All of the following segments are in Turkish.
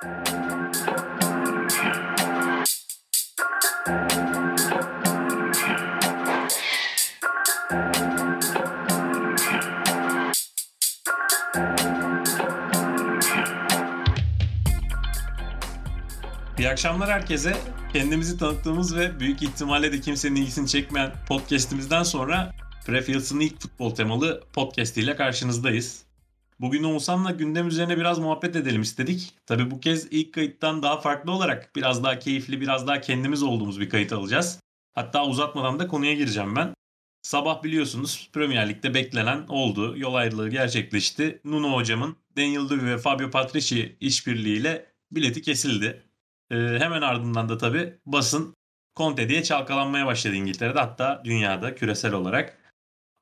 İyi akşamlar herkese. Kendimizi tanıttığımız ve büyük ihtimalle de kimsenin ilgisini çekmeyen podcast'imizden sonra Prefield's'ın ilk futbol temalı podcast ile karşınızdayız. Bugün Oğuzhan'la gündem üzerine biraz muhabbet edelim istedik. Tabi bu kez ilk kayıttan daha farklı olarak biraz daha keyifli, biraz daha kendimiz olduğumuz bir kayıt alacağız. Hatta uzatmadan da konuya gireceğim ben. Sabah biliyorsunuz Premier Lig'de beklenen oldu. Yol ayrılığı gerçekleşti. Nuno hocamın Daniel Levy ve Fabio Patrici işbirliğiyle bileti kesildi. Ee, hemen ardından da tabii basın Conte diye çalkalanmaya başladı İngiltere'de hatta dünyada küresel olarak.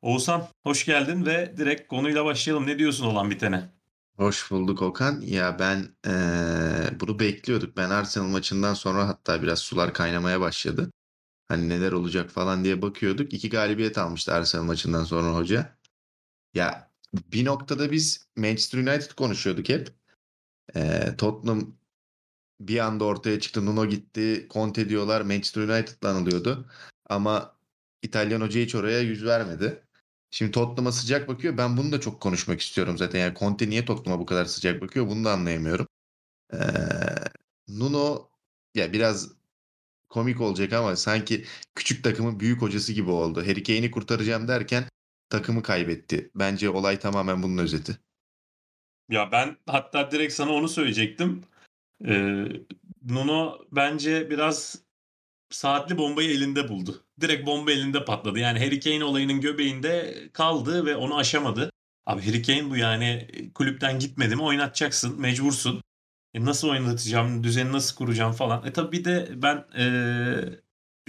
Oğuzhan hoş geldin ve direkt konuyla başlayalım. Ne diyorsun olan bitene? Hoş bulduk Okan. Ya ben eee, bunu bekliyorduk. Ben Arsenal maçından sonra hatta biraz sular kaynamaya başladı. Hani neler olacak falan diye bakıyorduk. İki galibiyet almıştı Arsenal maçından sonra hoca. Ya bir noktada biz Manchester United konuşuyorduk hep. Eee, Tottenham bir anda ortaya çıktı. Nuno gitti. Conte diyorlar. Manchester United'la anılıyordu. Ama İtalyan hoca hiç oraya yüz vermedi. Şimdi Tottenham'a sıcak bakıyor. Ben bunu da çok konuşmak istiyorum zaten. Yani Conte niye Tottenham'a bu kadar sıcak bakıyor bunu da anlayamıyorum. Ee, Nuno ya biraz komik olacak ama sanki küçük takımın büyük hocası gibi oldu. Harry Kane'i kurtaracağım derken takımı kaybetti. Bence olay tamamen bunun özeti. Ya ben hatta direkt sana onu söyleyecektim. Ee, Nuno bence biraz saatli bombayı elinde buldu. Direkt bomba elinde patladı. Yani Harry Kane olayının göbeğinde kaldı ve onu aşamadı. Abi Harry Kane bu yani kulüpten gitmedi mi oynatacaksın, mecbursun. E nasıl oynatacağım, düzeni nasıl kuracağım falan. E tabii bir de ben e,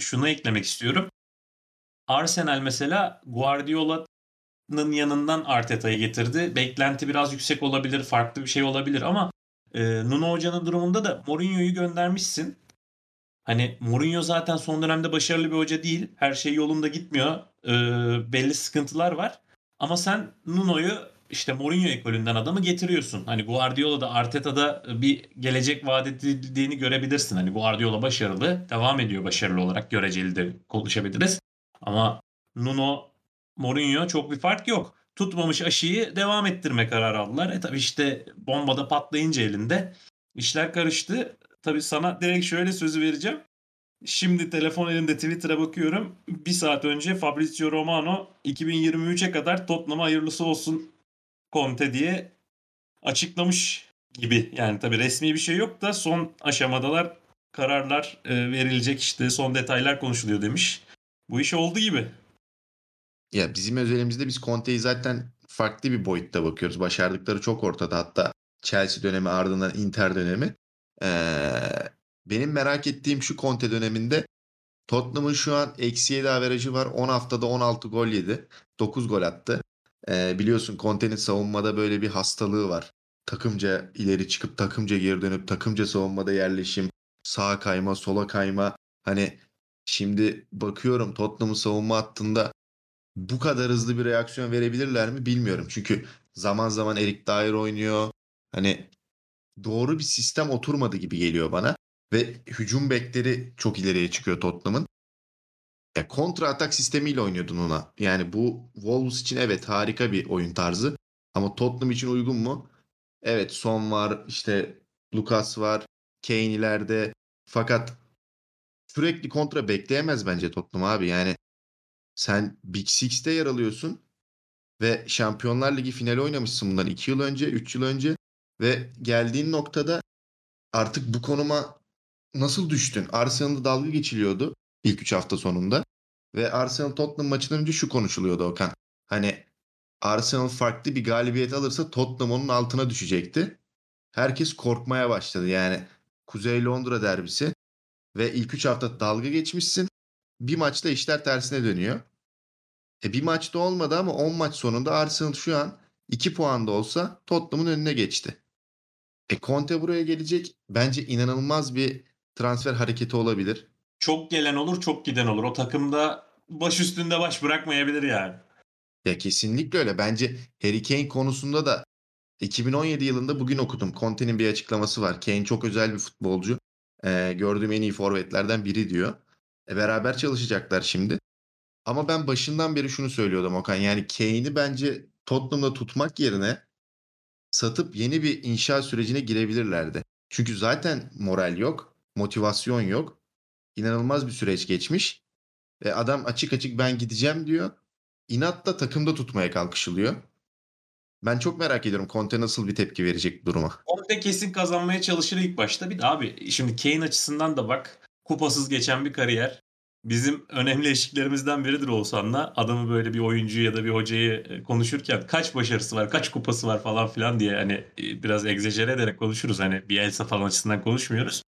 şunu eklemek istiyorum. Arsenal mesela Guardiola'nın yanından Arteta'yı getirdi. Beklenti biraz yüksek olabilir, farklı bir şey olabilir ama e, Nuno Hoca'nın durumunda da Mourinho'yu göndermişsin. Hani Mourinho zaten son dönemde başarılı bir hoca değil. Her şey yolunda gitmiyor. E, belli sıkıntılar var. Ama sen Nuno'yu işte Mourinho ekolünden adamı getiriyorsun. Hani Guardiola'da Arteta'da bir gelecek vaat edildiğini görebilirsin. Hani Guardiola başarılı, devam ediyor başarılı olarak göreceli de konuşabiliriz. Ama Nuno, Mourinho çok bir fark yok. Tutmamış aşıyı devam ettirme kararı aldılar. E tabi işte bombada patlayınca elinde işler karıştı. Tabi sana direkt şöyle sözü vereceğim. Şimdi telefon elimde Twitter'a bakıyorum. Bir saat önce Fabrizio Romano 2023'e kadar Tottenham'a hayırlısı olsun Conte diye açıklamış gibi. Yani tabi resmi bir şey yok da son aşamadalar kararlar e, verilecek işte son detaylar konuşuluyor demiş. Bu iş oldu gibi. Ya bizim özelimizde biz Conte'yi zaten farklı bir boyutta bakıyoruz. Başardıkları çok ortada. Hatta Chelsea dönemi ardından Inter dönemi. Ee, benim merak ettiğim şu Conte döneminde Tottenham'ın şu an eksi 7 averajı var. 10 haftada 16 gol yedi. 9 gol attı. Ee, biliyorsun Conte'nin savunmada böyle bir hastalığı var. Takımca ileri çıkıp takımca geri dönüp takımca savunmada yerleşim. Sağa kayma, sola kayma. Hani şimdi bakıyorum Tottenham'ın savunma hattında bu kadar hızlı bir reaksiyon verebilirler mi bilmiyorum. Çünkü zaman zaman Erik Dyer oynuyor. Hani doğru bir sistem oturmadı gibi geliyor bana. Ve hücum bekleri çok ileriye çıkıyor Tottenham'ın. Ya kontra atak sistemiyle oynuyordu Nuna. Yani bu Wolves için evet harika bir oyun tarzı. Ama Tottenham için uygun mu? Evet Son var, işte Lucas var, Kane ileride. Fakat sürekli kontra bekleyemez bence Tottenham abi. Yani sen Big Six'te yer alıyorsun ve Şampiyonlar Ligi finali oynamışsın bundan 2 yıl önce, 3 yıl önce ve geldiğin noktada artık bu konuma nasıl düştün? Arsenal'da dalga geçiliyordu ilk 3 hafta sonunda ve Arsenal Tottenham maçından önce şu konuşuluyordu Okan. Hani Arsenal farklı bir galibiyet alırsa Tottenham onun altına düşecekti. Herkes korkmaya başladı. Yani Kuzey Londra derbisi ve ilk 3 hafta dalga geçmişsin. Bir maçta işler tersine dönüyor. E bir maçta olmadı ama 10 maç sonunda Arsenal şu an 2 puanda olsa Tottenham'ın önüne geçti. E Conte buraya gelecek. Bence inanılmaz bir transfer hareketi olabilir. Çok gelen olur, çok giden olur. O takımda baş üstünde baş bırakmayabilir yani. Ya kesinlikle öyle. Bence Harry Kane konusunda da 2017 yılında bugün okudum. Conte'nin bir açıklaması var. Kane çok özel bir futbolcu. Ee, gördüğüm en iyi forvetlerden biri diyor. E, beraber çalışacaklar şimdi. Ama ben başından beri şunu söylüyordum Okan. Yani Kane'i bence Tottenham'da tutmak yerine satıp yeni bir inşa sürecine girebilirlerdi. Çünkü zaten moral yok, motivasyon yok. İnanılmaz bir süreç geçmiş. Ve adam açık açık ben gideceğim diyor. İnatla takımda tutmaya kalkışılıyor. Ben çok merak ediyorum Conte nasıl bir tepki verecek duruma. Conte kesin kazanmaya çalışır ilk başta. Bir de abi şimdi Kane açısından da bak kupasız geçen bir kariyer. Bizim önemli eşiklerimizden biridir Oğuzhan'la. Adamı böyle bir oyuncu ya da bir hocayı e, konuşurken kaç başarısı var, kaç kupası var falan filan diye hani e, biraz egzajere ederek konuşuruz. Hani Bielsa falan açısından konuşmuyoruz.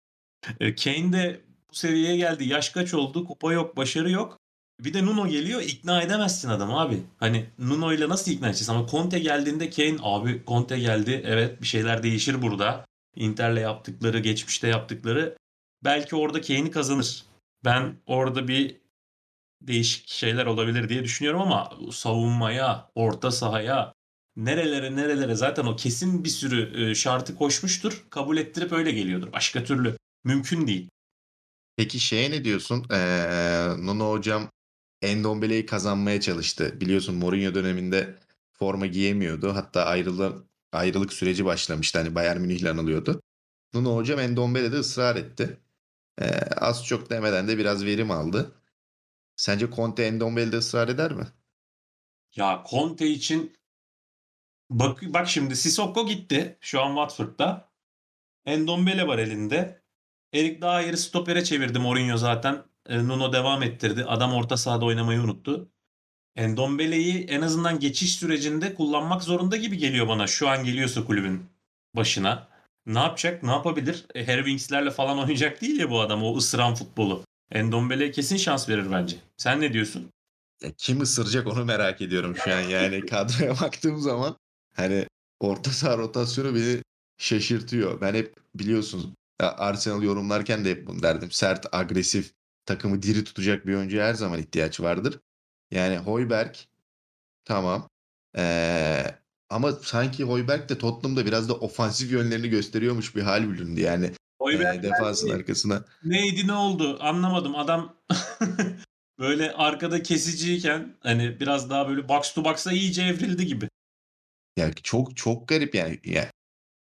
E, Kane de bu seviyeye geldi. Yaş kaç oldu? Kupa yok, başarı yok. Bir de Nuno geliyor ikna edemezsin adam abi. Hani Nuno ile nasıl ikna edeceksin? Ama Conte geldiğinde Kane abi Conte geldi. Evet bir şeyler değişir burada. Inter'le yaptıkları, geçmişte yaptıkları. Belki orada Kane'i kazanır. Ben orada bir değişik şeyler olabilir diye düşünüyorum ama savunmaya, orta sahaya, nerelere nerelere zaten o kesin bir sürü şartı koşmuştur. Kabul ettirip öyle geliyordur. Başka türlü mümkün değil. Peki şeye ne diyorsun? Ee, Nuno hocam Endombele'yi kazanmaya çalıştı. Biliyorsun Mourinho döneminde forma giyemiyordu. Hatta ayrılan, ayrılık süreci başlamıştı. Hani Bayern Münih'le anılıyordu. Nuno hocam Endombele'de ısrar etti. Ee, az çok demeden de biraz verim aldı. Sence Conte Endombele'de ısrar eder mi? Ya Conte için bak, bak şimdi Sissoko gitti şu an Watford'da. Endombele var elinde. Erik Dair'i stopere çevirdi Mourinho zaten. E, Nuno devam ettirdi. Adam orta sahada oynamayı unuttu. Endombele'yi en azından geçiş sürecinde kullanmak zorunda gibi geliyor bana. Şu an geliyorsa kulübün başına. Ne yapacak? Ne yapabilir? E, Harry Winks'lerle falan oynayacak değil ya bu adam. O ısıran futbolu. Endombele'ye kesin şans verir bence. Sen ne diyorsun? Ya kim ısıracak onu merak ediyorum şu an. Yani kadroya baktığım zaman hani orta saha rotasyonu beni şaşırtıyor. Ben hep biliyorsunuz Arsenal yorumlarken de hep bunu derdim. Sert, agresif, takımı diri tutacak bir oyuncuya her zaman ihtiyaç vardır. Yani Hoiberg tamam. Ee, ama sanki Hoiberg de Tottenham'da biraz da ofansif yönlerini gösteriyormuş bir hal büründü. Yani Hoiberg e, defansın yani, arkasına. Neydi ne oldu anlamadım. Adam böyle arkada kesiciyken hani biraz daha böyle box to box'a iyice evrildi gibi. Yani çok çok garip yani. yani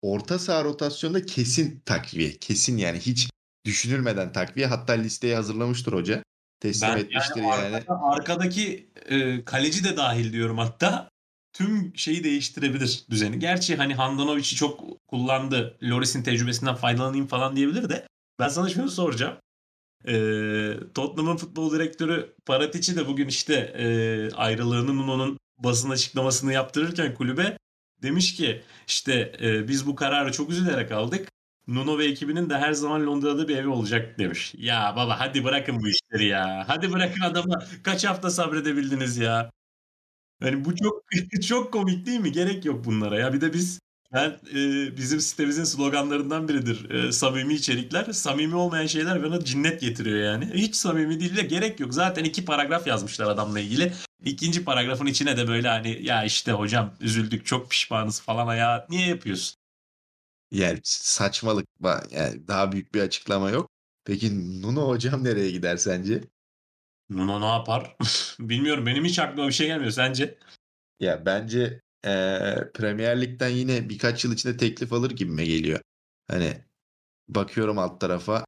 orta saha rotasyonda kesin takviye. Kesin yani hiç düşünülmeden takviye. Hatta listeyi hazırlamıştır hoca. Teslim ben etmiştir yani. yani. Arkada, arkadaki e, kaleci de dahil diyorum hatta. Tüm şeyi değiştirebilir düzeni. Gerçi hani Handanovic'i çok kullandı. Loris'in tecrübesinden faydalanayım falan diyebilir de. Ben sana şunu soracağım. E, Tottenham'ın futbol direktörü Paratici de bugün işte e, ayrılığını Nuno'nun basın açıklamasını yaptırırken kulübe demiş ki işte e, biz bu kararı çok üzülerek aldık. Nuno ve ekibinin de her zaman Londra'da bir evi olacak demiş. Ya baba hadi bırakın bu işleri ya. Hadi bırakın adamı. Kaç hafta sabredebildiniz ya. Yani bu çok çok komik değil mi? Gerek yok bunlara ya. Bir de biz ben e, bizim sitemizin sloganlarından biridir. E, samimi içerikler. Samimi olmayan şeyler bana cinnet getiriyor yani. Hiç samimi değil de gerek yok. Zaten iki paragraf yazmışlar adamla ilgili. İkinci paragrafın içine de böyle hani ya işte hocam üzüldük çok pişmanız falan ya niye yapıyorsun? Yani saçmalık. Yani daha büyük bir açıklama yok. Peki Nuno hocam nereye gider sence? Nuno ne yapar? Bilmiyorum. Benim hiç aklıma bir şey gelmiyor. Sence? Ya bence ee, Premier Lig'den yine birkaç yıl içinde teklif alır gibime geliyor. Hani bakıyorum alt tarafa.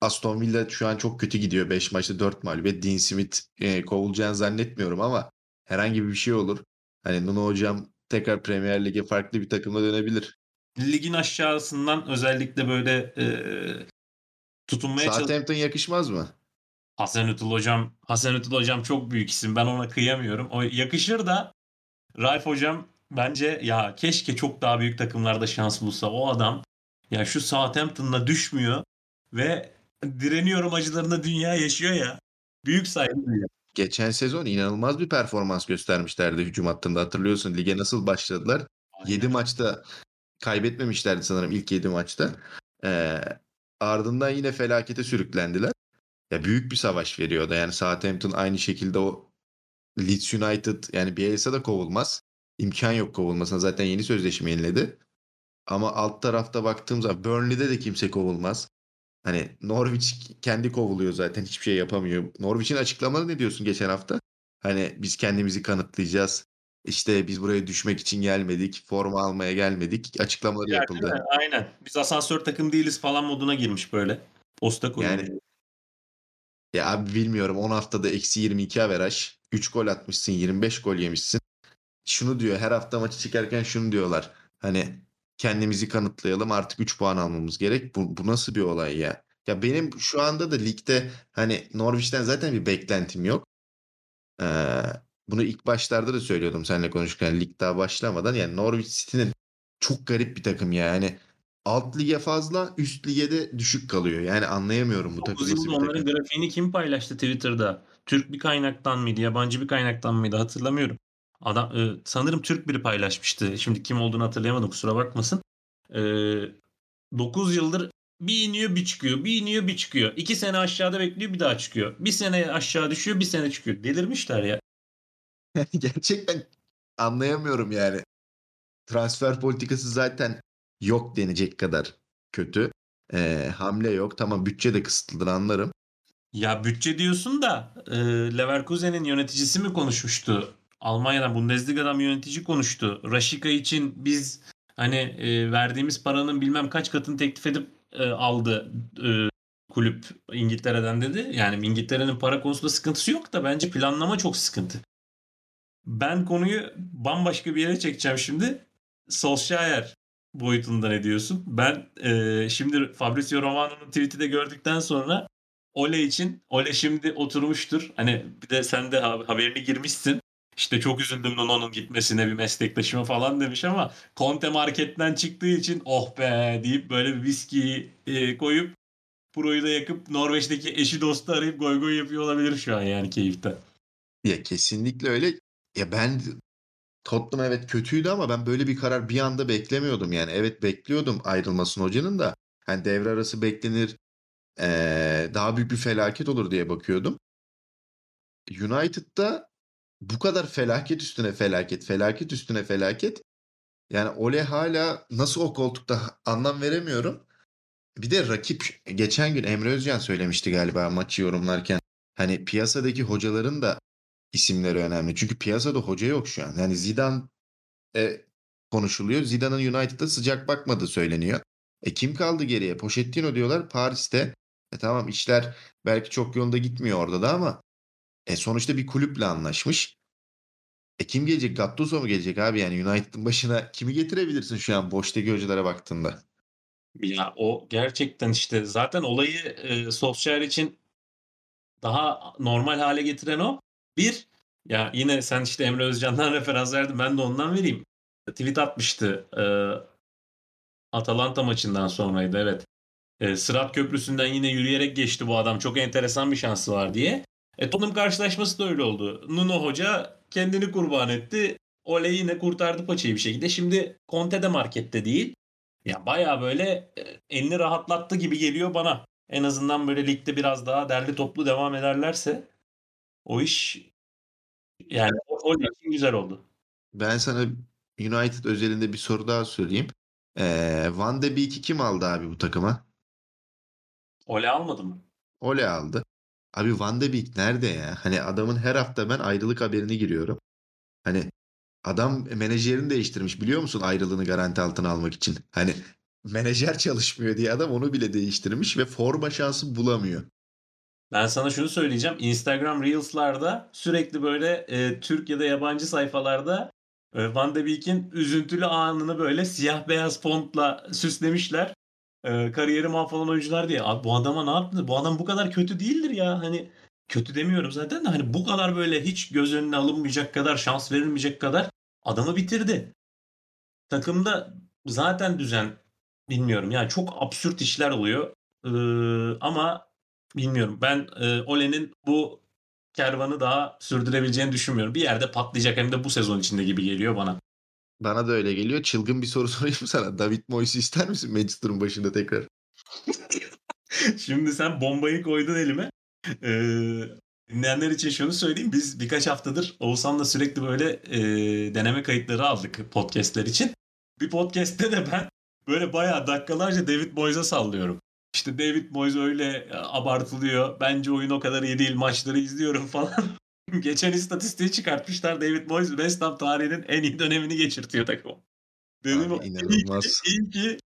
Aston Villa şu an çok kötü gidiyor. 5 maçta 4 mağlubiyet. Dean Smith e, kovulacağını zannetmiyorum ama herhangi bir şey olur. Hani Nuno hocam tekrar Premier Lig'e farklı bir takımla dönebilir. Ligin aşağısından özellikle böyle e, tutunmaya çalışıyor. Southampton yakışmaz mı? Hasan Ötül hocam, Hasan Ötül hocam çok büyük isim. Ben ona kıyamıyorum. O yakışır da Ralf hocam bence ya keşke çok daha büyük takımlarda şans bulsa. O adam ya şu Southampton'la düşmüyor ve direniyorum acılarında dünya yaşıyor ya. Büyük saygı duyuyor. Geçen sezon inanılmaz bir performans göstermişlerdi hücum hattında. Hatırlıyorsun lige nasıl başladılar? Aynen. 7 maçta kaybetmemişlerdi sanırım ilk 7 maçta. Ee, ardından yine felakete sürüklendiler. Ya büyük bir savaş veriyordu. Yani Southampton aynı şekilde o Leeds United yani Bielsa da kovulmaz. imkan yok kovulmasına. Zaten yeni sözleşme yeniledi. Ama alt tarafta baktığım zaman Burnley'de de kimse kovulmaz. Hani Norwich kendi kovuluyor zaten hiçbir şey yapamıyor. Norwich'in açıklamaları ne diyorsun geçen hafta? Hani biz kendimizi kanıtlayacağız. İşte biz buraya düşmek için gelmedik. Forma almaya gelmedik. Açıklamaları Yani yapıldı. Aynen. Biz asansör takım değiliz falan moduna girmiş böyle. Posta koyuyor. Yani ya abi bilmiyorum 10 haftada eksi 22 averaj. 3 gol atmışsın 25 gol yemişsin. Şunu diyor her hafta maçı çıkarken şunu diyorlar. Hani kendimizi kanıtlayalım artık 3 puan almamız gerek. Bu, bu nasıl bir olay ya? Ya benim şu anda da ligde hani Norwich'ten zaten bir beklentim yok. Ee, bunu ilk başlarda da söylüyordum seninle konuşurken lig daha başlamadan. Yani Norwich City'nin çok garip bir takım ya. Yani alt lige fazla üst lige de düşük kalıyor. Yani anlayamıyorum bu 9 takım nasıl onların grafiğini kim paylaştı Twitter'da? Türk bir kaynaktan mıydı, yabancı bir kaynaktan mıydı hatırlamıyorum. Adam e, sanırım Türk biri paylaşmıştı. Şimdi kim olduğunu hatırlayamadım kusura bakmasın. E, 9 yıldır bir iniyor bir çıkıyor. Bir iniyor bir çıkıyor. 2 sene aşağıda bekliyor bir daha çıkıyor. Bir sene aşağı düşüyor bir sene çıkıyor. Delirmişler ya. Gerçekten anlayamıyorum yani. Transfer politikası zaten yok denecek kadar kötü. Ee, hamle yok. Tamam bütçe de kısıtlıdır anlarım. Ya bütçe diyorsun da e, Leverkusen'in yöneticisi mi konuşmuştu? Almanya'dan Bundesliga'dan bir yönetici konuştu. Raşika için biz hani e, verdiğimiz paranın bilmem kaç katını teklif edip e, aldı e, kulüp İngiltere'den dedi. Yani İngiltere'nin para konusunda sıkıntısı yok da bence planlama çok sıkıntı. Ben konuyu bambaşka bir yere çekeceğim şimdi. Solskjaer boyutunda ne diyorsun? Ben e, şimdi Fabrizio Romano'nun tweet'i de gördükten sonra Ole için Ole şimdi oturmuştur. Hani bir de sen de ha- haberini girmişsin. İşte çok üzüldüm Nuno'nun gitmesine bir meslektaşıma falan demiş ama Conte marketten çıktığı için oh be deyip böyle bir viskiyi e, koyup Pro'yu da yakıp Norveç'teki eşi dostu arayıp goy goy yapıyor olabilir şu an yani keyiften. Ya kesinlikle öyle. Ya ben Tottenham evet kötüydü ama ben böyle bir karar bir anda beklemiyordum yani. Evet bekliyordum ayrılmasını hocanın da. Hani devre arası beklenir. ee, daha büyük bir felaket olur diye bakıyordum. United'da bu kadar felaket üstüne felaket, felaket üstüne felaket. Yani Ole hala nasıl o koltukta anlam veremiyorum. Bir de rakip geçen gün Emre Özcan söylemişti galiba maçı yorumlarken. Hani piyasadaki hocaların da isimleri önemli. Çünkü piyasada hoca yok şu an. Yani Zidane e, konuşuluyor. Zidane'ın United'da sıcak bakmadığı söyleniyor. E kim kaldı geriye? Pochettino diyorlar Paris'te. E tamam işler belki çok yolunda gitmiyor orada da ama e sonuçta bir kulüple anlaşmış. E kim gelecek? Gattuso mu gelecek abi? Yani United'ın başına kimi getirebilirsin şu an boştaki hocalara baktığında? Ya o gerçekten işte zaten olayı e, Solskjaer için daha normal hale getiren o. Bir, ya yine sen işte Emre Özcan'dan referans verdin ben de ondan vereyim. Tweet atmıştı. E, Atalanta maçından sonraydı evet. E, Sırat Köprüsü'nden yine yürüyerek geçti bu adam. Çok enteresan bir şansı var diye. E, Tottenham karşılaşması da öyle oldu. Nuno Hoca kendini kurban etti. Ole yine kurtardı paçayı bir şekilde. Şimdi Conte de markette değil. Ya baya böyle e, elini rahatlattı gibi geliyor bana. En azından böyle ligde biraz daha derli toplu devam ederlerse o iş yani o, o için güzel oldu. Ben sana United özelinde bir soru daha sorayım. Ee, Van de Beek'i kim aldı abi bu takıma? Ole almadı mı? Ole aldı. Abi Van de Beek nerede ya? Hani adamın her hafta ben ayrılık haberini giriyorum. Hani adam menajerini değiştirmiş biliyor musun ayrılığını garanti altına almak için. Hani menajer çalışmıyor diye adam onu bile değiştirmiş ve forma şansı bulamıyor. Ben sana şunu söyleyeceğim. Instagram Reels'larda sürekli böyle e, Türk ya da yabancı sayfalarda e, Van de Beek'in üzüntülü anını böyle siyah beyaz fontla süslemişler. E, kariyeri mahvolan oyuncular diye. Abi bu adama ne yaptı? Bu adam bu kadar kötü değildir ya. Hani kötü demiyorum zaten de hani bu kadar böyle hiç göz önüne alınmayacak kadar şans verilmeyecek kadar adamı bitirdi. Takımda zaten düzen bilmiyorum. Yani çok absürt işler oluyor. Ee, ama bilmiyorum. Ben e, Ole'nin bu kervanı daha sürdürebileceğini düşünmüyorum. Bir yerde patlayacak hem de bu sezon içinde gibi geliyor bana. Bana da öyle geliyor. Çılgın bir soru sorayım sana? David Moyes'i ister misin Manchester'ın başında tekrar? Şimdi sen bombayı koydun elime. Ee, dinleyenler için şunu söyleyeyim. Biz birkaç haftadır Oğuzhan'la sürekli böyle e, deneme kayıtları aldık podcastler için. Bir podcast'te de ben böyle bayağı dakikalarca David Moyes'a sallıyorum. İşte David Moyes öyle abartılıyor. Bence oyun o kadar iyi değil. Maçları izliyorum falan. Geçen istatistiği çıkartmışlar. David Moyes West Ham tarihinin en iyi dönemini geçirtiyor takım. Dedim Abi, inanılmaz. İyi ki, iyi ki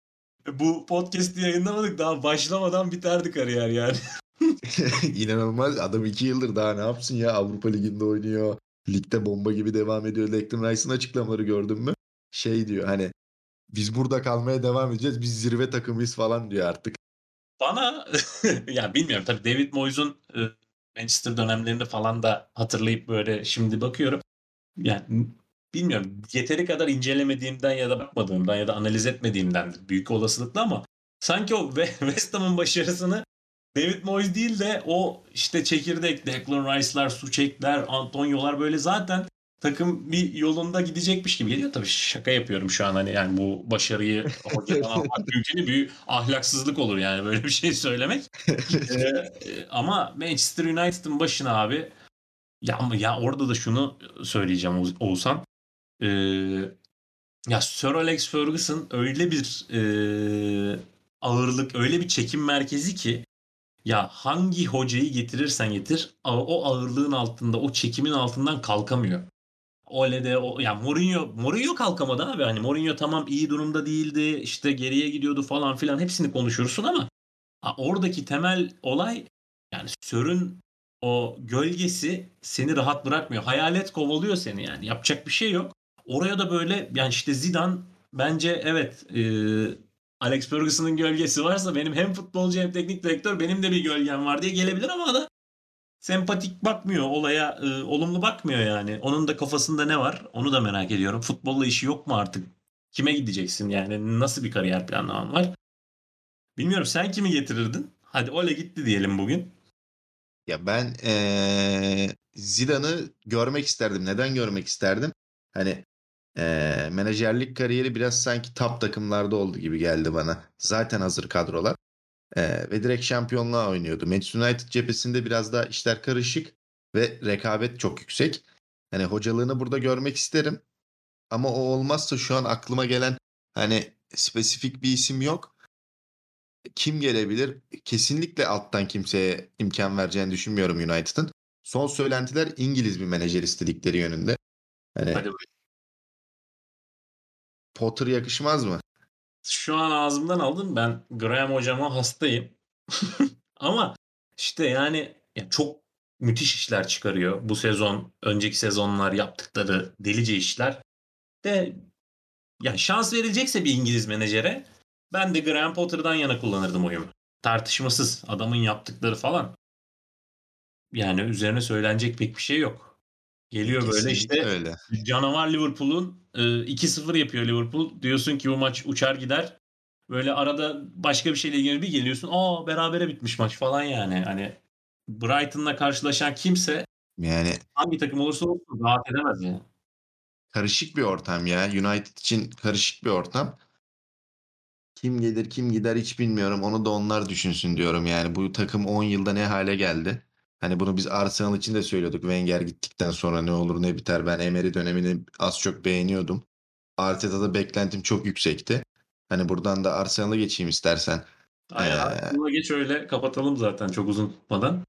bu podcast'i yayınlamadık. Daha başlamadan biterdi kariyer yani. İnanılmaz. Adam iki yıldır daha ne yapsın ya? Avrupa Ligi'nde oynuyor. Ligde bomba gibi devam ediyor. Declan Rice'ın açıklamaları gördün mü? Şey diyor hani biz burada kalmaya devam edeceğiz. Biz zirve takımıyız falan diyor artık. Bana ya bilmiyorum tabii David Moyes'un e, Manchester dönemlerinde falan da hatırlayıp böyle şimdi bakıyorum. Yani bilmiyorum yeteri kadar incelemediğimden ya da bakmadığımdan ya da analiz etmediğimden büyük olasılıkla ama sanki o West Ham'ın başarısını David Moyes değil de o işte çekirdek Declan Rice'lar, Suçekler, Antonio'lar böyle zaten takım bir yolunda gidecekmiş gibi geliyor. Tabii şaka yapıyorum şu an hani yani bu başarıyı hocadan almak mümkün bir ahlaksızlık olur yani böyle bir şey söylemek. ee, ama Manchester United'ın başına abi ya ama ya orada da şunu söyleyeceğim Oğuzhan. Ee, ya Sir Alex Ferguson öyle bir e, ağırlık, öyle bir çekim merkezi ki ya hangi hocayı getirirsen getir o ağırlığın altında, o çekimin altından kalkamıyor. Ole'de o ya Mourinho Mourinho kalkamadı abi. Hani Mourinho tamam iyi durumda değildi. işte geriye gidiyordu falan filan hepsini konuşursun ama oradaki temel olay yani Sör'ün o gölgesi seni rahat bırakmıyor. Hayalet kovalıyor seni yani. Yapacak bir şey yok. Oraya da böyle yani işte Zidane bence evet e, Alex Ferguson'ın gölgesi varsa benim hem futbolcu hem teknik direktör benim de bir gölgem var diye gelebilir ama da sempatik bakmıyor olaya, e, olumlu bakmıyor yani. Onun da kafasında ne var? Onu da merak ediyorum. Futbolla işi yok mu artık? Kime gideceksin yani? Nasıl bir kariyer planlaman var? Bilmiyorum sen kimi getirirdin? Hadi Ole gitti diyelim bugün. Ya ben ee, Zidane'ı görmek isterdim. Neden görmek isterdim? Hani ee, menajerlik kariyeri biraz sanki top takımlarda oldu gibi geldi bana. Zaten hazır kadrolar. Ee, ve direkt şampiyonluğa oynuyordu. Manchester United cephesinde biraz daha işler karışık ve rekabet çok yüksek. Hani hocalığını burada görmek isterim. Ama o olmazsa şu an aklıma gelen hani spesifik bir isim yok. Kim gelebilir? Kesinlikle alttan kimseye imkan vereceğini düşünmüyorum United'ın. Son söylentiler İngiliz bir menajer istedikleri yönünde. Hani Hadi Potter yakışmaz mı? Şu an ağzımdan aldın. Ben Graham hocama hastayım. Ama işte yani ya çok müthiş işler çıkarıyor. Bu sezon, önceki sezonlar yaptıkları delice işler. De ya şans verilecekse bir İngiliz menajere ben de Graham Potter'dan yana kullanırdım oyumu. Tartışmasız adamın yaptıkları falan. Yani üzerine söylenecek pek bir şey yok. Geliyor Kesinlikle böyle işte öyle. canavar Liverpool'un 2-0 yapıyor Liverpool. Diyorsun ki bu maç uçar gider. Böyle arada başka bir şeyle ilgili bir geliyorsun. Aa berabere bitmiş maç falan yani. Hani Brighton'la karşılaşan kimse yani hangi takım olursa olsun rahat edemez yani. Karışık bir ortam ya. United için karışık bir ortam. Kim gelir kim gider hiç bilmiyorum. Onu da onlar düşünsün diyorum yani. Bu takım 10 yılda ne hale geldi. Hani bunu biz Arsenal için de söylüyorduk. Wenger gittikten sonra ne olur ne biter. Ben Emery dönemini az çok beğeniyordum. Arteta'da beklentim çok yüksekti. Hani buradan da Arsenal'a geçeyim istersen. Aynen. Ee, geç öyle kapatalım zaten çok uzun tutmadan.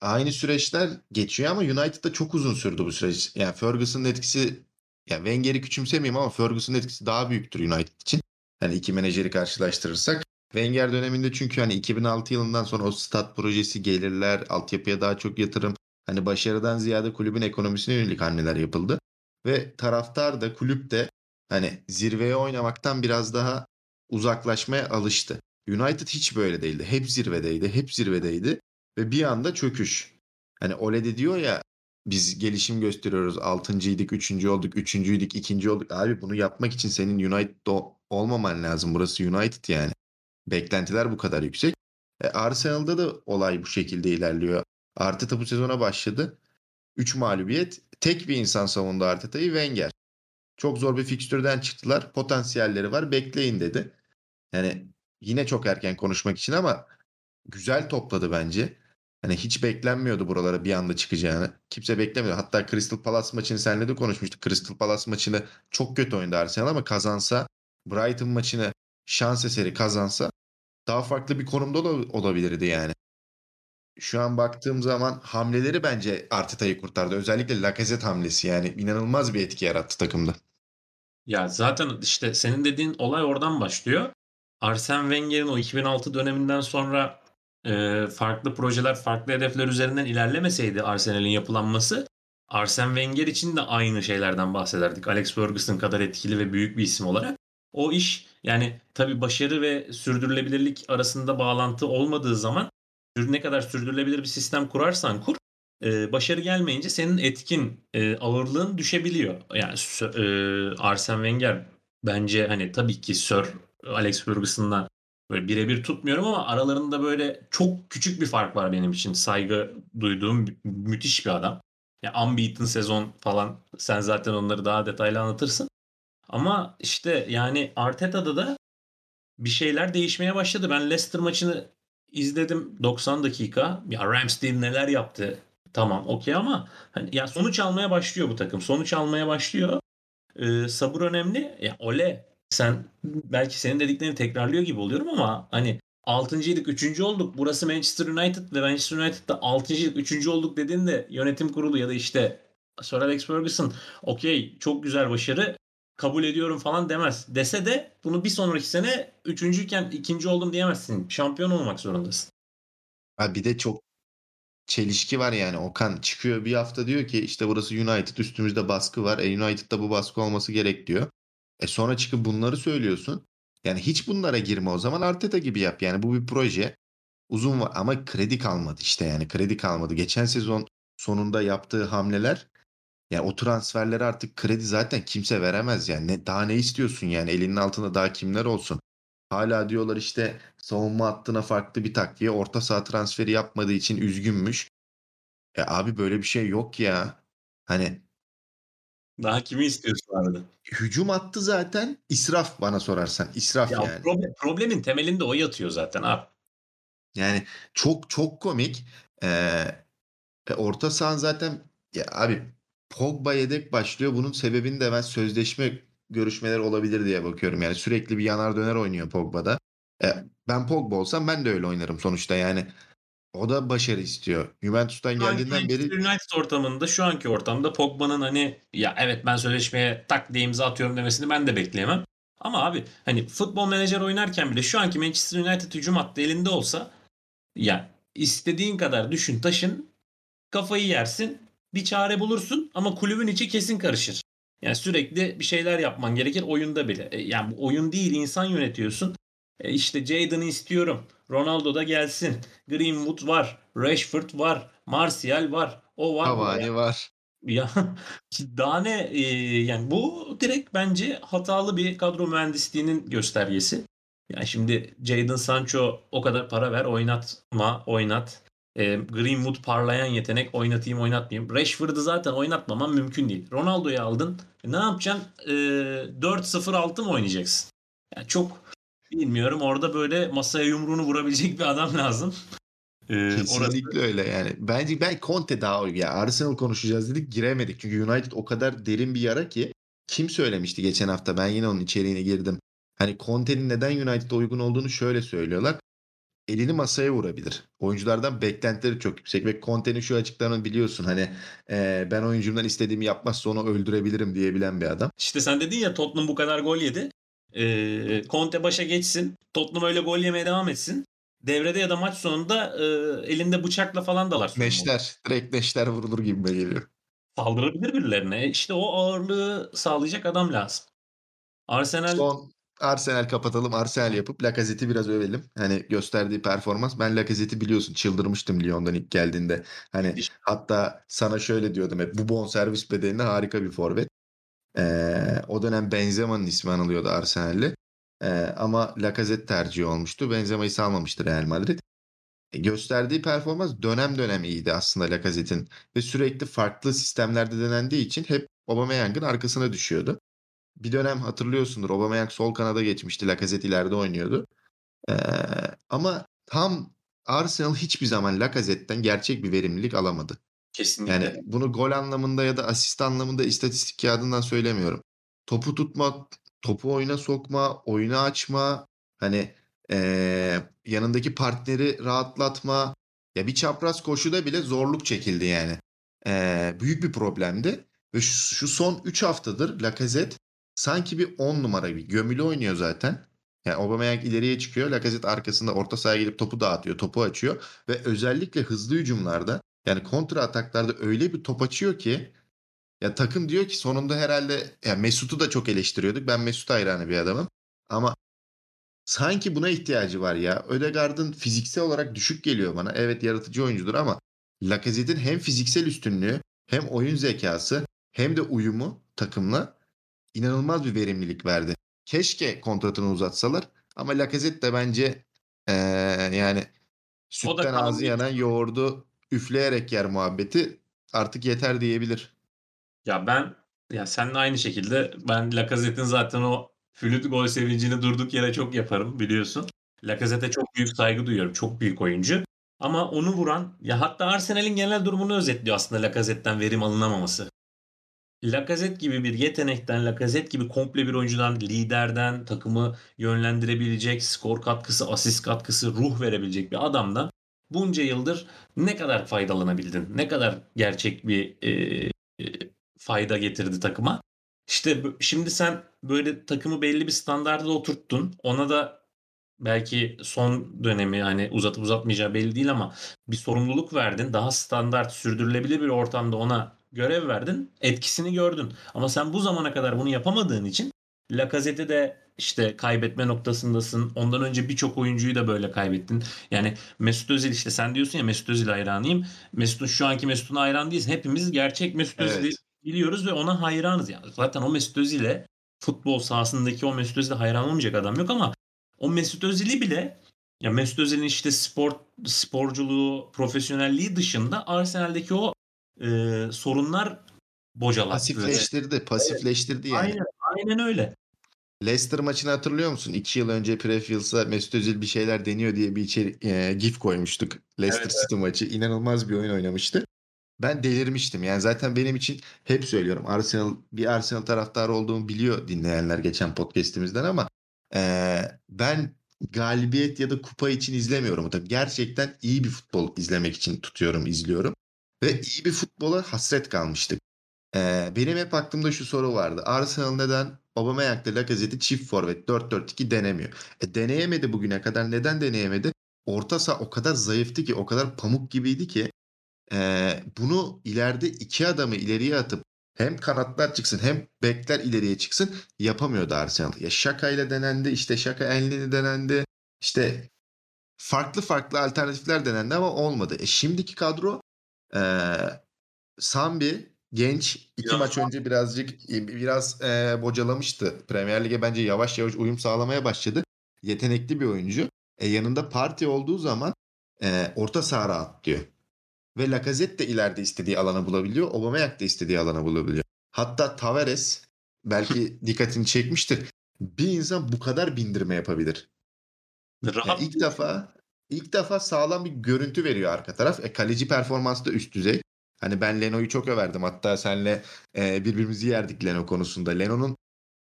Aynı süreçler geçiyor ama United'da çok uzun sürdü bu süreç. Yani Ferguson'ın etkisi yani Wenger'i küçümsemeyeyim ama Ferguson'ın etkisi daha büyüktür United için. Hani iki menajeri karşılaştırırsak. Wenger döneminde çünkü hani 2006 yılından sonra o stat projesi gelirler, altyapıya daha çok yatırım. Hani başarıdan ziyade kulübün ekonomisine yönelik hamleler yapıldı. Ve taraftar da kulüp de hani zirveye oynamaktan biraz daha uzaklaşmaya alıştı. United hiç böyle değildi. Hep zirvedeydi, hep zirvedeydi ve bir anda çöküş. Hani Ole de diyor ya biz gelişim gösteriyoruz. Altıncıydık, üçüncü olduk, üçüncüydük, ikinci olduk. Abi bunu yapmak için senin United'da olmaman lazım. Burası United yani. Beklentiler bu kadar yüksek. E, Arsenal'da da olay bu şekilde ilerliyor. Arteta bu sezona başladı. 3 mağlubiyet. Tek bir insan savundu Arteta'yı Wenger. Çok zor bir fikstürden çıktılar. Potansiyelleri var. Bekleyin dedi. Yani yine çok erken konuşmak için ama güzel topladı bence. Hani hiç beklenmiyordu buralara bir anda çıkacağını. Kimse beklemiyordu. Hatta Crystal Palace maçını seninle de konuşmuştuk. Crystal Palace maçını çok kötü oynadı Arsenal ama kazansa Brighton maçını şans eseri kazansa daha farklı bir konumda da olabilirdi yani. Şu an baktığım zaman hamleleri bence Arteta'yı kurtardı. Özellikle Lacazette hamlesi yani inanılmaz bir etki yarattı takımda. Ya zaten işte senin dediğin olay oradan başlıyor. Arsene Wenger'in o 2006 döneminden sonra e, farklı projeler, farklı hedefler üzerinden ilerlemeseydi Arsenal'in yapılanması Arsene Wenger için de aynı şeylerden bahsederdik. Alex Ferguson kadar etkili ve büyük bir isim olarak. O iş yani tabii başarı ve sürdürülebilirlik arasında bağlantı olmadığı zaman ne kadar sürdürülebilir bir sistem kurarsan kur e, başarı gelmeyince senin etkin e, ağırlığın düşebiliyor. Yani e, Arsene Wenger bence hani tabii ki Sir Alex Ferguson'la böyle birebir tutmuyorum ama aralarında böyle çok küçük bir fark var benim için. Saygı duyduğum müthiş bir adam. Ya unbeaten sezon falan sen zaten onları daha detaylı anlatırsın. Ama işte yani Arteta'da da bir şeyler değişmeye başladı. Ben Leicester maçını izledim 90 dakika. Ya Ramsdale neler yaptı? Tamam okey ama hani ya sonuç almaya başlıyor bu takım. Sonuç almaya başlıyor. Ee, sabır önemli. Ya Ole sen belki senin dediklerini tekrarlıyor gibi oluyorum ama hani 6.lık 3. olduk. Burası Manchester United ve Manchester United'da 6.lık 3. olduk dediğinde yönetim kurulu ya da işte Sir Alex Ferguson okey çok güzel başarı kabul ediyorum falan demez. Dese de bunu bir sonraki sene üçüncüyken ikinci oldum diyemezsin. Şampiyon olmak zorundasın. Ha bir de çok çelişki var yani. Okan çıkıyor bir hafta diyor ki işte burası United üstümüzde baskı var. E United'da bu baskı olması gerek diyor. E sonra çıkıp bunları söylüyorsun. Yani hiç bunlara girme o zaman Arteta gibi yap. Yani bu bir proje. Uzun var ama kredi kalmadı işte yani kredi kalmadı. Geçen sezon sonunda yaptığı hamleler yani o transferleri artık kredi zaten kimse veremez yani. Ne, daha ne istiyorsun yani elinin altında daha kimler olsun. Hala diyorlar işte savunma hattına farklı bir takviye orta saha transferi yapmadığı için üzgünmüş. E abi böyle bir şey yok ya. Hani daha kimi istiyorsun arada? Hücum attı zaten israf bana sorarsan. İsraf ya yani. Problem, problemin temelinde o yatıyor zaten abi. Yani çok çok komik. Ee, orta sahan zaten ya abi Pogba yedek başlıyor. Bunun sebebini de ben sözleşme görüşmeleri olabilir diye bakıyorum. Yani sürekli bir yanar döner oynuyor Pogba'da. E, ben Pogba olsam ben de öyle oynarım sonuçta yani. O da başarı istiyor. Juventus'tan geldiğinden beri... United ortamında şu anki ortamda Pogba'nın hani ya evet ben sözleşmeye tak diye imza atıyorum demesini ben de bekleyemem. Ama abi hani futbol menajer oynarken bile şu anki Manchester United hücum hattı elinde olsa ya istediğin kadar düşün taşın kafayı yersin bir çare bulursun ama kulübün içi kesin karışır. Yani sürekli bir şeyler yapman gerekir oyunda bile. E, yani bu oyun değil insan yönetiyorsun. E işte Jadon'ı istiyorum. Ronaldo da gelsin. Greenwood var. Rashford var. Martial var. O var. Cavani var. Ya daha ne e, yani bu direkt bence hatalı bir kadro mühendisliğinin göstergesi. Yani şimdi Jadon Sancho o kadar para ver oynatma oynat. E, Greenwood parlayan yetenek oynatayım oynatmayayım. Rashford'u zaten oynatmaman mümkün değil. Ronaldo'yu aldın. E, ne yapacaksın? E, 4-0-6 mı oynayacaksın? Yani çok bilmiyorum. Orada böyle masaya yumruğunu vurabilecek bir adam lazım. Ee, Kesinlikle orası... öyle yani. Bence ben Conte daha ya Arsenal konuşacağız dedik giremedik. Çünkü United o kadar derin bir yara ki kim söylemişti geçen hafta ben yine onun içeriğine girdim. Hani Conte'nin neden United'a uygun olduğunu şöyle söylüyorlar elini masaya vurabilir. Oyunculardan beklentileri çok yüksek ve Conte'nin şu açıklarını biliyorsun hani e, ben oyuncumdan istediğimi yapmazsa onu öldürebilirim diyebilen bir adam. İşte sen dedin ya Tottenham bu kadar gol yedi. E, Conte başa geçsin. Tottenham öyle gol yemeye devam etsin. Devrede ya da maç sonunda e, elinde bıçakla falan dalar. Neşter. Direkt neşter vurulur gibi geliyor. Saldırabilir birilerine. İşte o ağırlığı sağlayacak adam lazım. Arsenal Son Arsenal kapatalım. Arsenal yapıp Lacazette'i biraz övelim. Hani gösterdiği performans. Ben Lacazette'i biliyorsun çıldırmıştım Lyon'dan ilk geldiğinde. Hani hatta sana şöyle diyordum hep bu bon servis bedelinde harika bir forvet. Ee, o dönem Benzema'nın ismi anılıyordu Arsenal'le. Ee, ama Lacazette tercihi olmuştu. Benzema'yı salmamıştı Real Madrid. E, gösterdiği performans dönem dönem iyiydi aslında Lacazette'in. Ve sürekli farklı sistemlerde denendiği için hep Aubameyang'ın arkasına düşüyordu. Bir dönem hatırlıyorsundur Aubameyang sol kanada geçmişti. Lacazette ileride oynuyordu. Ee, ama tam Arsenal hiçbir zaman Lacazette'den gerçek bir verimlilik alamadı. Kesinlikle. Yani bunu gol anlamında ya da asist anlamında istatistik kağıdından söylemiyorum. Topu tutma, topu oyuna sokma, oyunu açma, hani ee, yanındaki partneri rahatlatma. Ya bir çapraz koşuda bile zorluk çekildi yani. Ee, büyük bir problemdi. Ve şu, şu son 3 haftadır Lacazette sanki bir 10 numara bir gömülü oynuyor zaten. Yani Aubameyang ileriye çıkıyor. Lacazette arkasında orta sahaya gidip topu dağıtıyor, topu açıyor. Ve özellikle hızlı hücumlarda yani kontra ataklarda öyle bir top açıyor ki ya takım diyor ki sonunda herhalde ya Mesut'u da çok eleştiriyorduk. Ben Mesut hayranı bir adamım. Ama sanki buna ihtiyacı var ya. Ödegaard'ın fiziksel olarak düşük geliyor bana. Evet yaratıcı oyuncudur ama Lacazette'in hem fiziksel üstünlüğü hem oyun zekası hem de uyumu takımla inanılmaz bir verimlilik verdi. Keşke kontratını uzatsalar ama Lacazette de bence ee, yani sütten ağzı yanan yoğurdu üfleyerek yer muhabbeti artık yeter diyebilir. Ya ben ya seninle aynı şekilde ben Lacazette'in zaten o flüt gol sevincini durduk yere çok yaparım biliyorsun. Lacazette'e çok büyük saygı duyuyorum. Çok büyük oyuncu. Ama onu vuran ya hatta Arsenal'in genel durumunu özetliyor aslında Lacazette'den verim alınamaması. Lacazette gibi bir yetenekten, Lacazette gibi komple bir oyuncudan, liderden, takımı yönlendirebilecek, skor katkısı, asist katkısı, ruh verebilecek bir adamdan bunca yıldır ne kadar faydalanabildin? Ne kadar gerçek bir e, e, fayda getirdi takıma? İşte şimdi sen böyle takımı belli bir standarda oturttun. Ona da belki son dönemi hani uzatıp uzatmayacağı belli değil ama bir sorumluluk verdin. Daha standart sürdürülebilir bir ortamda ona görev verdin. Etkisini gördün. Ama sen bu zamana kadar bunu yapamadığın için Lacazette'i de işte kaybetme noktasındasın. Ondan önce birçok oyuncuyu da böyle kaybettin. Yani Mesut Özil işte sen diyorsun ya Mesut Özil hayranıyım. Mesut'un şu anki Mesut'un hayran değilsin. Hepimiz gerçek Mesut evet. Özil'i biliyoruz ve ona hayranız. Yani zaten o Mesut Özil'e futbol sahasındaki o Mesut Özil'e hayran olmayacak adam yok ama o Mesut Özil'i bile ya Mesut Özil'in işte spor sporculuğu, profesyonelliği dışında Arsenal'deki o e, sorunlar bocalattı. Pasifleştirdi, pasifleştirdi yani. Aynen, aynen öyle. Leicester maçını hatırlıyor musun? İki yıl önce Prefield'sa Mesut Özil bir şeyler deniyor diye bir içeri, e, gif koymuştuk. Leicester evet, City evet. maçı. İnanılmaz bir oyun oynamıştı. Ben delirmiştim. Yani zaten benim için hep söylüyorum. Arsenal bir Arsenal taraftarı olduğumu biliyor dinleyenler geçen podcast'imizden ama e, ben galibiyet ya da kupa için izlemiyorum. Tabii gerçekten iyi bir futbol izlemek için tutuyorum, izliyorum. Ve iyi bir futbola hasret kalmıştık. Ee, benim hep aklımda şu soru vardı. Arsenal neden Aubameyang'la Lacazette'i çift forvet 4-4-2 denemiyor? E, deneyemedi bugüne kadar. Neden deneyemedi? Orta saha o kadar zayıftı ki, o kadar pamuk gibiydi ki e, bunu ileride iki adamı ileriye atıp hem kanatlar çıksın hem bekler ileriye çıksın yapamıyordu Arsenal. Ya Şaka ile denendi, işte Şaka Enlin'i denendi. İşte farklı farklı alternatifler denendi ama olmadı. E şimdiki kadro e, Sambi genç iki ya. maç önce birazcık biraz e, bocalamıştı. Premier Lig'e bence yavaş yavaş uyum sağlamaya başladı. Yetenekli bir oyuncu. E, yanında parti olduğu zaman e, orta saha rahatlıyor. Ve Lacazette de ileride istediği alanı bulabiliyor. Aubameyang da istediği alanı bulabiliyor. Hatta Tavares belki dikkatini çekmiştir. Bir insan bu kadar bindirme yapabilir. Rahat. Yani ilk defa ilk defa sağlam bir görüntü veriyor arka taraf. E, kaleci performansı da üst düzey. Hani ben Leno'yu çok överdim. Hatta senle e, birbirimizi yerdik Leno konusunda. Leno'nun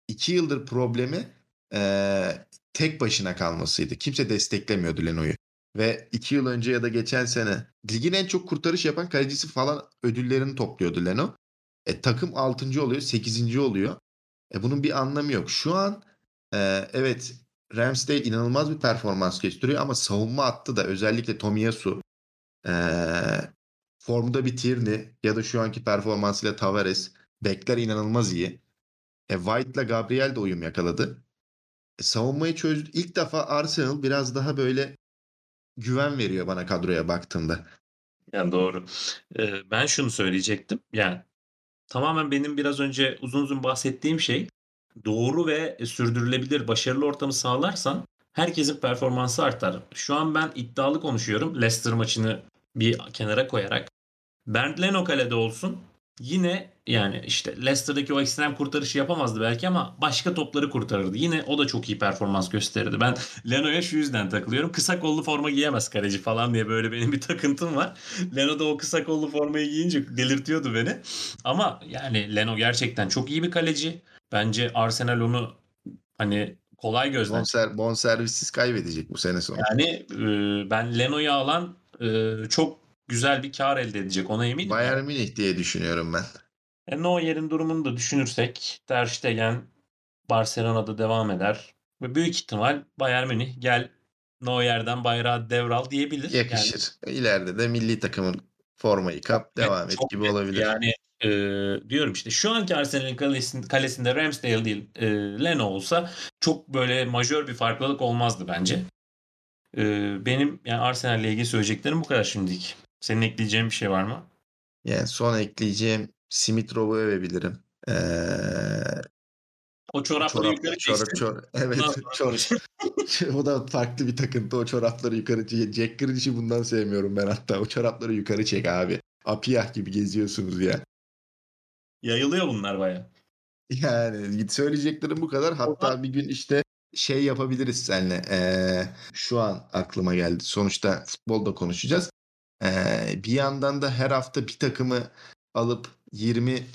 iki yıldır problemi e, tek başına kalmasıydı. Kimse desteklemiyordu Leno'yu. Ve iki yıl önce ya da geçen sene ligin en çok kurtarış yapan kalecisi falan ödüllerini topluyordu Leno. E, takım 6. oluyor, 8. oluyor. E, bunun bir anlamı yok. Şu an e, evet Ramsdale inanılmaz bir performans gösteriyor ama savunma attı da özellikle Tomiyasu e, formda bir Tierney ya da şu anki performansıyla Tavares bekler inanılmaz iyi. E, White'la Gabriel de uyum yakaladı. E, savunmayı çözdü. İlk defa Arsenal biraz daha böyle güven veriyor bana kadroya baktığımda. Yani doğru. Ee, ben şunu söyleyecektim. Yani tamamen benim biraz önce uzun uzun bahsettiğim şey doğru ve sürdürülebilir başarılı ortamı sağlarsan herkesin performansı artar. Şu an ben iddialı konuşuyorum. Leicester maçını bir kenara koyarak. Bernd Leno kalede olsun. Yine Yani işte Leicester'daki o ekstrem kurtarışı yapamazdı belki ama başka topları kurtarırdı. Yine o da çok iyi performans gösterirdi. Ben Leno'ya şu yüzden takılıyorum. Kısa kollu forma giyemez kaleci falan diye böyle benim bir takıntım var. Leno da o kısa kollu formayı giyince delirtiyordu beni. Ama yani Leno gerçekten çok iyi bir kaleci. Bence Arsenal onu hani kolay gözden Bonser, bonservissiz kaybedecek bu sene sonu. Yani e, ben Leno'yu alan e, çok güzel bir kar elde edecek ona eminim. Bayern Münih diye düşünüyorum ben. E, Neuer'in durumunu da düşünürsek Ter Stegen Barcelona'da devam eder. Ve büyük ihtimal Bayern Münih gel Neuer'den bayrağı devral diyebilir. Yakışır. Yani, İleride de milli takımın formayı kap devam et gibi olabilir. Yani e, diyorum işte şu anki Arsenal'in kalesinde, kalesinde Ramsdale değil e, Leno olsa çok böyle majör bir farklılık olmazdı bence. E, benim yani Arsenal ile ilgili söyleyeceklerim bu kadar şimdilik. Senin ekleyeceğin bir şey var mı? Yani son ekleyeceğim Smith Rowe'u övebilirim. Ee, o çorapları çorap, yukarı çeksin. Çor, çor, evet. Çor, o da farklı bir takıntı. O çorapları yukarı çek. Jack Grealish'i bundan sevmiyorum ben hatta. O çorapları yukarı çek abi. Apiyah gibi geziyorsunuz ya. Yayılıyor bunlar baya. Yani söyleyeceklerim bu kadar. Hatta bir gün işte şey yapabiliriz seninle. Ee, şu an aklıma geldi. Sonuçta futbolda konuşacağız. Ee, bir yandan da her hafta bir takımı alıp 20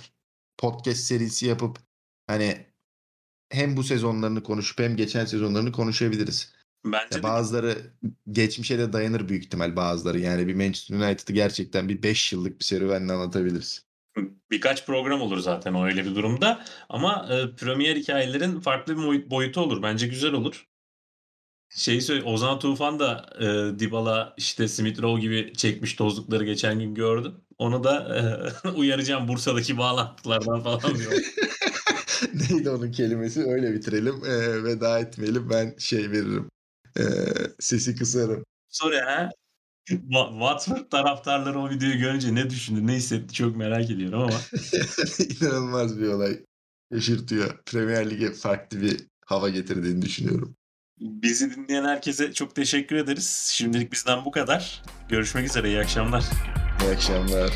podcast serisi yapıp hani hem bu sezonlarını konuşup hem geçen sezonlarını konuşabiliriz. Bence ya bazıları geçmişe de dayanır büyük ihtimal bazıları. Yani bir Manchester United'ı gerçekten bir 5 yıllık bir serüvenle anlatabiliriz. Birkaç program olur zaten o öyle bir durumda. Ama e, Premier hikayelerin farklı bir boyutu olur. Bence güzel olur. Şeyi söyle Ozan Tufan da e, Dybala işte Smith Rowe gibi çekmiş tozlukları geçen gün gördüm. Onu da e, uyaracağım Bursa'daki bağlantılardan falan diyor. Neydi onun kelimesi? Öyle bitirelim. E, veda etmeyelim. Ben şey veririm. E, sesi kısarım. Sonra ha? Watford taraftarları o videoyu görünce ne düşündü, ne hissetti çok merak ediyorum ama. İnanılmaz bir olay. Şaşırtıyor. Premier Lig'e farklı bir hava getirdiğini düşünüyorum. Bizi dinleyen herkese çok teşekkür ederiz. Şimdilik bizden bu kadar. Görüşmek üzere. İyi akşamlar. İyi akşamlar.